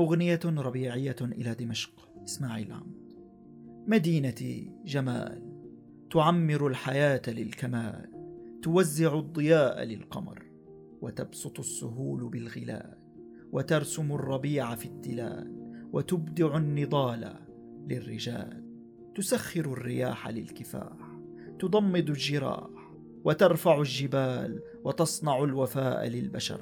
أغنية ربيعية إلى دمشق إسماعيل عمود مدينتي جمال تعمر الحياة للكمال توزع الضياء للقمر وتبسط السهول بالغلال وترسم الربيع في التلال وتبدع النضال للرجال. تسخر الرياح للكفاح تضمد الجراح وترفع الجبال وتصنع الوفاء للبشر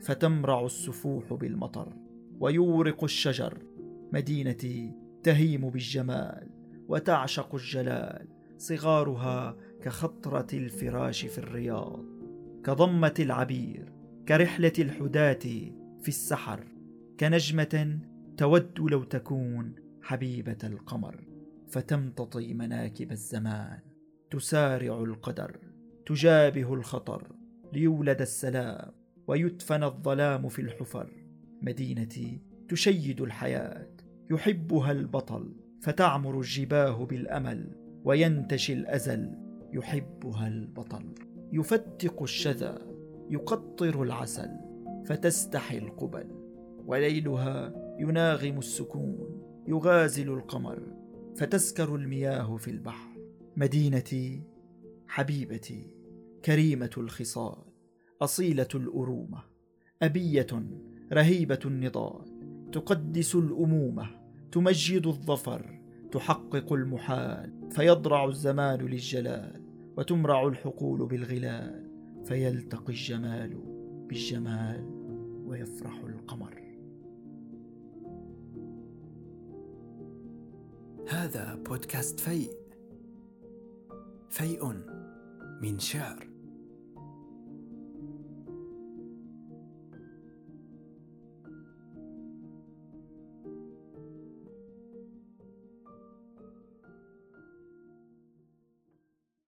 فتمرع السفوح بالمطر. ويورق الشجر. مدينتي تهيم بالجمال وتعشق الجلال. صغارها كخطرة الفراش في الرياض كضمة العبير كرحلة الحداة في السحر كنجمة تود لو تكون حبيبة القمر. فتمتطي مناكب الزمان تسارع القدر تجابه الخطر ليولد السلام ويدفن الظلام في الحفر. مدينتي تشيد الحياة يحبها البطل فتعمر الجباه بالأمل وينتشي الأزل يحبها البطل. يفتق الشذا يقطر العسل فتستحي القبل. وليلها يناغم السكون يغازل القمر فتسكر المياه في البحر. مدينتي حبيبتي كريمة الخصال أصيلة الأرومة أبية رهيبة النضال تقدس الأمومة تمجد الظفر تحقق المحال فيضرع الزمان للجلال وتمرع الحقول بالغلال فيلتقي الجمال بالجمال ويفرح القمر. هذا بودكاست فيء. فيء من شعر.